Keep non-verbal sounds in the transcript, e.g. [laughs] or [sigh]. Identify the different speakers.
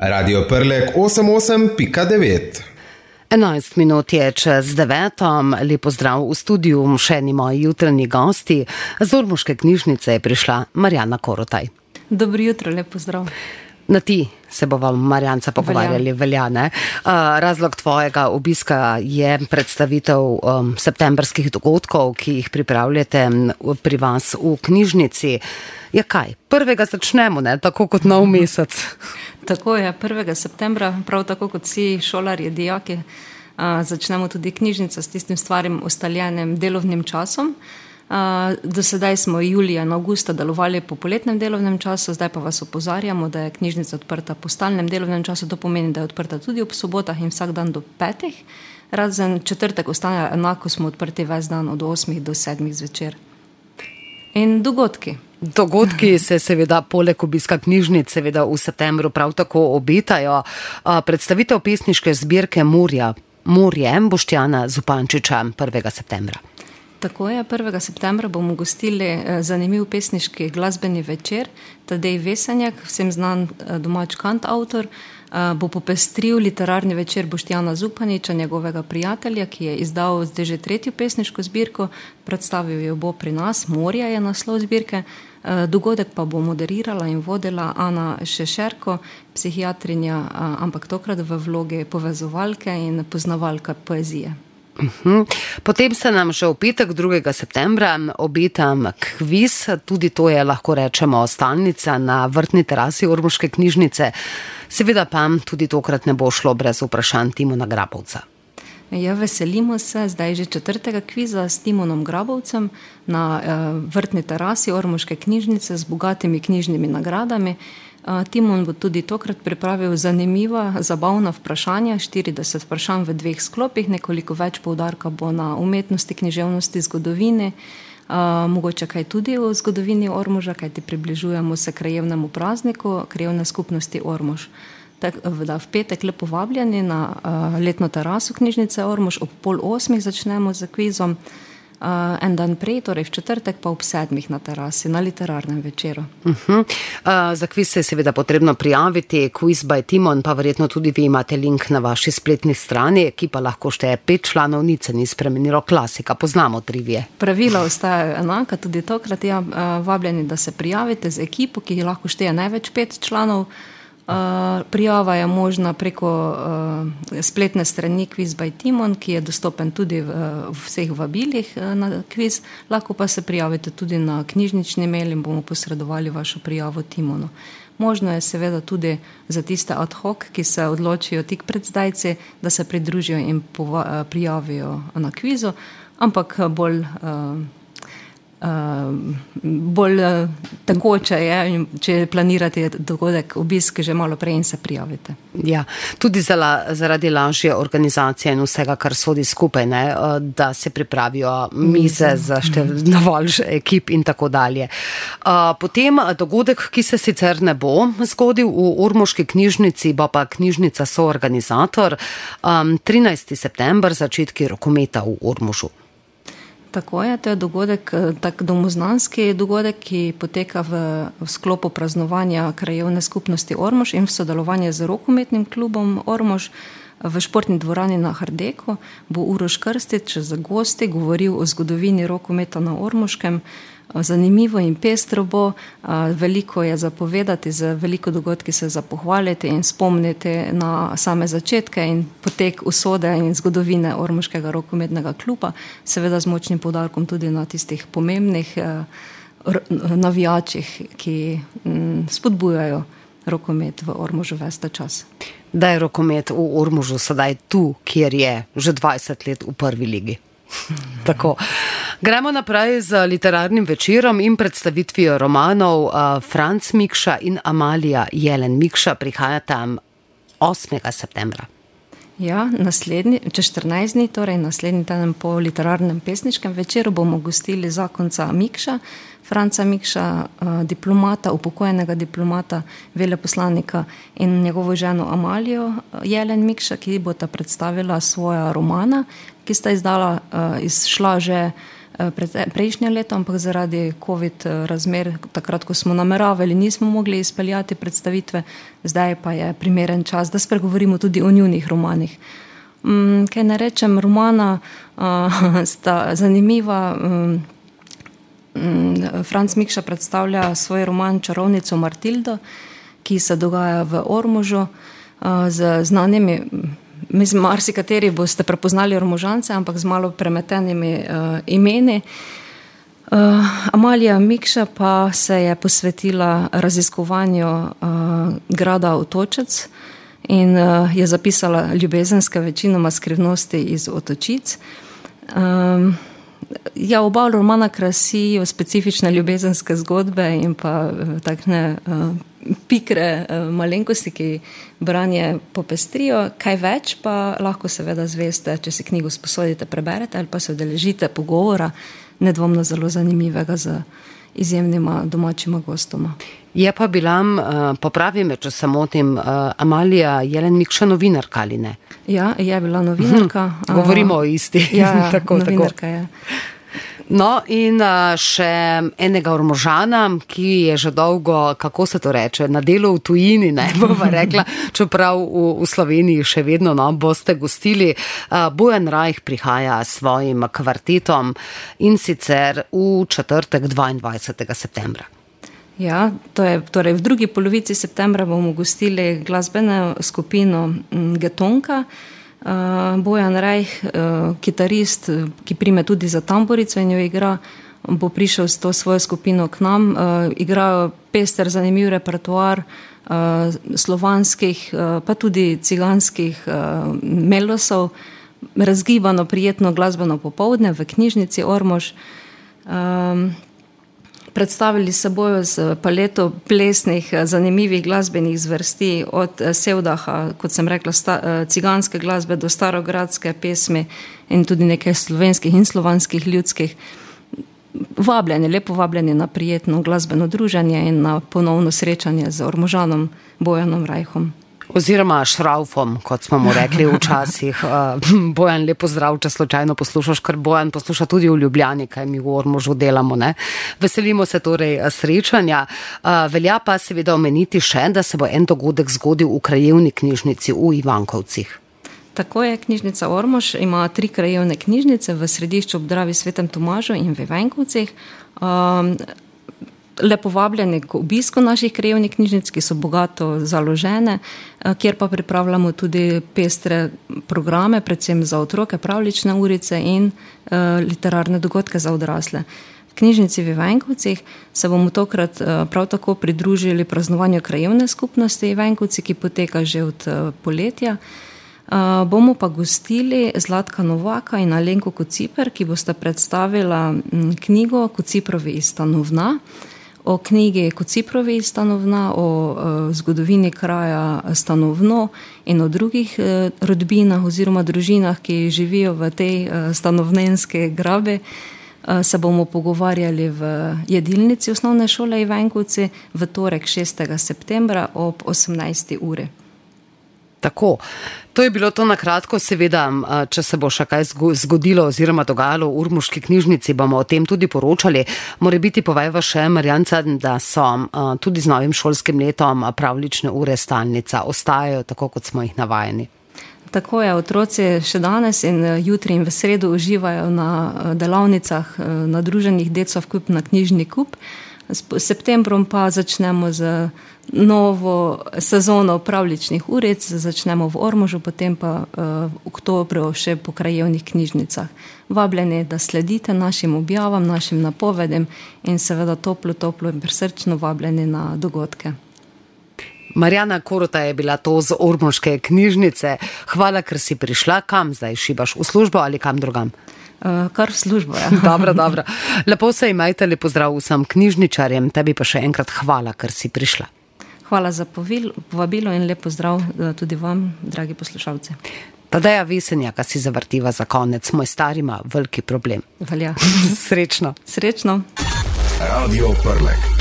Speaker 1: Radio Prlek 88.9.
Speaker 2: 11 minut je čez devetom, lepo zdrav v studiu, še ni moji jutranji gosti. Z Ormoške knjižnice je prišla Marjana Korotaj.
Speaker 3: Dobro jutro, lepo zdrav.
Speaker 2: Na ti se bomo, Marjanca, pogovarjali, veljane. Razlog tvojega obiska je predstavitev um, septembrskih dogodkov, ki jih pripravljate pri vas v knjižnici. Ja, kaj? Prvega začnemo, ne? tako kot nov mesec.
Speaker 3: tako je, 1. septembra, prav tako kot vsi šolarji, dijaki, začnemo tudi knjižnico s tistim stvarjem ustaljenim delovnim časom. Do sedaj smo julija in augusta delovali po poletnem delovnem času, zdaj pa vas opozarjamo, da je knjižnica odprta po stalnem delovnem času. To pomeni, da je odprta tudi ob sobotah in vsak dan do petih. Razen četrtek ostane enako, smo odprti ves dan od 8 do 7 zvečer. In dogodki.
Speaker 2: Dogodki [laughs] se seveda poleg obiska knjižnic seveda v septembru prav tako obetajo. Predstavitev pesniške zbirke Murja, Murje Boštjana Zupančiča 1. septembra.
Speaker 3: Tako je, 1. septembra bomo gostili eh, zanimiv pesniški glasbeni večer. Tadej Vesenjak, vsem znan eh, domač kant avtor, eh, bo popestril literarni večer Boštjana Zupaniča, njegovega prijatelja, ki je izdal zdaj že tretjo pesniško zbirko, predstavil jo bo pri nas, Morja je naslov zbirke. Dogodek pa bo moderirala in vodila Ana Šešerko, psihiatrinja, ampak tokrat v vlogi povezovalke in poznavalka poezije.
Speaker 2: Uhum. Potem se nam še v petek 2. septembra obeta kviz, tudi to je lahko rečemo stalnica na vrtni terasi Ormoške knjižnice. Seveda pa tudi tokrat ne bo šlo brez vprašanj Timona Grabovca.
Speaker 3: Ja, veselimo se zdaj že četrtega kviza s Timonom Grabovcem na uh, vrtni terasi Ormoške knjižnice z bogatimi knjižnimi nagradami. Timon bo tudi tokrat pripravil zanimiva, zabavna vprašanja, 40 vprašanj v dveh sklopih, nekoliko več poudarka bo na umetnosti, književnosti, zgodovini, mogoče kaj tudi o zgodovini Ormoža, kaj ti približujemo se krajevnemu prazniku, krajevne skupnosti Ormož. Tak, da, v petek lepo vabljeni na uh, letno teraso knjižnice Ormož, ob pol osmih začnemo z kvizom. Uh, en dan prej, torej v četrtek, pa ob sedmih na terasi, na literarnem večeru.
Speaker 2: Uh -huh. uh, za kviz se je seveda potrebno prijaviti, quiz by Timon, pa verjetno tudi vi imate link na vaši spletni strani, ki pa lahko šteje pet članov, nič se ni spremenilo, klasika, poznamo trivije.
Speaker 3: Pravila ostajajo enaka, tudi tokrat je ja, uh, vabljeni, da se prijavite z ekipo, ki lahko šteje največ pet članov. Uh, prijava je možna preko uh, spletne strani Quiz by Timon, ki je dostopen tudi v, v vseh vabilih na kviz. Lahko pa se prijavite tudi na knjižnični mail in bomo posredovali vašo prijavo Timonu. Možno je seveda tudi za tiste ad hoc, ki se odločijo tik pred zdajci, da se pridružijo in pova, prijavijo na kvizu, ampak bolj. Uh, bolj uh, tekoče je, če planirate dogodek, obisk že malo prej in se prijavite.
Speaker 2: Ja, tudi zala, zaradi lažje organizacije in vsega, kar sodi skupaj, ne, uh, da se pripravijo mize za dovolj [laughs] ekip in tako dalje. Uh, potem dogodek, ki se sicer ne bo zgodil v Urmoški knjižnici, bo pa knjižnica soorganizator, um, 13. september, začetki rokometa v Urmožu.
Speaker 3: Tako je, to je dogodek, eh, tak domoznanski dogodek, ki poteka v, v sklopu praznovanja krajevne skupnosti Ormož in v sodelovanju z rokometnim klubom Ormož v športni dvorani na Hardeku. Bo Uroš Krstič za gosti govoril o zgodovini rokometa na Ormoškem. Zanimivo in pestro bo, veliko je zapovedati, za veliko dogodki se zapohvaliti in spomniti na same začetke in potek usode in zgodovine Ormoškega rokometnega kluba, seveda z močnim podarkom tudi na tistih pomembnih navijačih, ki spodbujajo rokomet v Ormožu veste čas.
Speaker 2: Da je rokomet v Ormožu sedaj tu, kjer je že 20 let v prvi ligi. [laughs] Tako. Gremo naprej z literarnim večerom in predstavitvijo romanov uh, Franc Mikša in Amalija Jelen Mikša prihajata 8. septembra.
Speaker 3: Ja, naslednji, čez 14 dni, torej naslednji teden po literarnem pesniškem večeru, bomo gostili zakonca Mikša, Franca Mikša, uh, diplomata, upokojenega diplomata, veleposlanika in njegovo ženo Amalijo uh, Jelen Mikša, ki bo ta predstavila svoja romana, ki sta izdala, izšla že prejšnje leto, ampak zaradi COVID razmer, takrat, ko smo nameravali, nismo mogli izpeljati predstavitve, zdaj pa je primeren čas, da spregovorimo tudi o njunih romanih. Mm, kaj ne rečem, romana [laughs] sta zanimiva. Mm, mm, Franz Mikša predstavlja svoj roman Čarovnico Martildo, ki se dogaja v Ormužu z znanimi mislim, marsikateri boste prepoznali romožance, ampak z malo premetenimi uh, imeni. Uh, Amalija Mikša pa se je posvetila raziskovanju uh, grada Otočec in uh, je zapisala ljubezenske večinoma skrivnosti iz Otočic. Um, ja, oba romana krasijo specifične ljubezenske zgodbe in pa takšne uh, pikre uh, malenkosti, ki branje popestrijo. Kaj več pa lahko seveda zveste, če si knjigo sposodite, preberete ali pa se odeležite pogovora, nedvomno zelo zanimivega z izjemnima domačima gostoma.
Speaker 2: Je pa bila, uh, popravi me, če se motim, uh, Amalija Jelen Mikša novinarka ali ne?
Speaker 3: Ja, je bila novinarka.
Speaker 2: Hm, [laughs] govorimo o isti.
Speaker 3: Ja, [laughs] tako, novinarka tako. je.
Speaker 2: No, in še enega ormožana, ki je že dolgo, kako se to reče, na delu v tujini, ne [laughs] bova rekla, čeprav v, v Sloveniji še vedno no, boste gostili. Bojan Rajh prihaja s svojim kvartetom in sicer v četrtek 22. septembra.
Speaker 3: Ja, to je, torej v drugi polovici septembra bomo gostili glasbeno skupino Getonka. Uh, Bojan Rajh, uh, kitarist, ki prime tudi za tamborico in jo igra, bo prišel s to svojo skupino k nam. Igrajo pester, zanimiv repertoar slovanskih, pa tudi ciganskih melosov, razgibano, prijetno glasbeno popovdne v knjižnici Ormož. Predstavili se bojo z paleto plesnih, eh, zanimivih glasbenih zvrsti, od eh, Sevdaha, kot sem rekla, sta, eh, ciganske glasbe do starogradske pesmi in tudi nekaj slovenskih in slovanskih ljudskih. Vabljeni, lepo vabljeni na prijetno glasbeno druženje in na ponovno srečanje z Ormožanom Bojanom Rajhom.
Speaker 2: Oziroma šraufom, kot smo mu rekli včasih. Uh, [laughs] Bojan, lepo zdrav, če slučajno poslušaš, ker Bojan posluša tudi v Ljubljani, kaj mi v Ormožu delamo. Ne? Veselimo se torej uh, srečanja. Uh, velja pa seveda omeniti še, da se bo en dogodek zgodil v krajevni knjižnici v Ivankovcih.
Speaker 3: Tako je knjižnica Ormož, ima tri krajevne knjižnice v središču obdravi Svetem Tomažu in v Ivankovcih. Um, lepo vabljeni k obisku naših krajevnih knjižnic, ki so bogato založene, eh, kjer pa pripravljamo tudi pestre programe, predvsem za otroke, pravlične urice in uh, literarne dogodke za odrasle. V knjižnici v Ivankovcih se bomo tokrat uh, prav tako pridružili praznovanju krajevne skupnosti Ivankovci, ki poteka že od uh, poletja. Uh, bomo pa gostili Zlatka Novaka in Alenko Kociper, ki boste predstavila m, knjigo Kociprovi iz Stanovna. Uh, o knjigi Kociprovi stanovna, o uh, zgodovini kraja stanovno in o drugih uh, rodbinah oziroma družinah, ki živijo v tej uh, stanovnenske grabe. Se bomo pogovarjali v jedilnici osnovne šole Ivankovci v torek 6. septembra ob 18. uri.
Speaker 2: Tako. To je bilo to na kratko, seveda, če se bo še kaj zgodilo oziroma dogajalo v Urmuški knjižnici, bomo o tem tudi poročali. More biti povejva še, Marjanca, da so tudi z novim šolskim letom pravlične ure stalnica, ostajajo tako, kot smo jih navajeni.
Speaker 3: Tako je, otroci še danes in jutri in v sredo uživajo na delavnicah na druženih decov kup na knjižni kup. S septembrom pa začnemo z novo sezono pravličnih uric, začnemo v Ormužu, potem pa uh, v oktobru še po krajevnih knjižnicah. Vabljeni, da sledite našim objavam, našim napovedem in seveda toplo, toplo in presrčno vabljeni na dogodke.
Speaker 2: Marjana Korota je bila to z Ormoške knjižnice. Hvala, ker si prišla. Kam zdaj šibaš? V službo ali kam drugam?
Speaker 3: Uh, kar v službo. Ja. [laughs]
Speaker 2: dobro, dobro. Lepo se imajte, lepo zdrav vsem knjižničarjem. Tebi pa še enkrat hvala, ker si prišla.
Speaker 3: Hvala za povabilo in lepo zdrav eh, tudi vam, dragi poslušalci.
Speaker 2: Tadeja Vesenja, ki si zavrtiva za konec, moj star ima veliki problem.
Speaker 3: Velja. [laughs]
Speaker 2: Srečno.
Speaker 3: Srečno.
Speaker 4: Radio Prlek.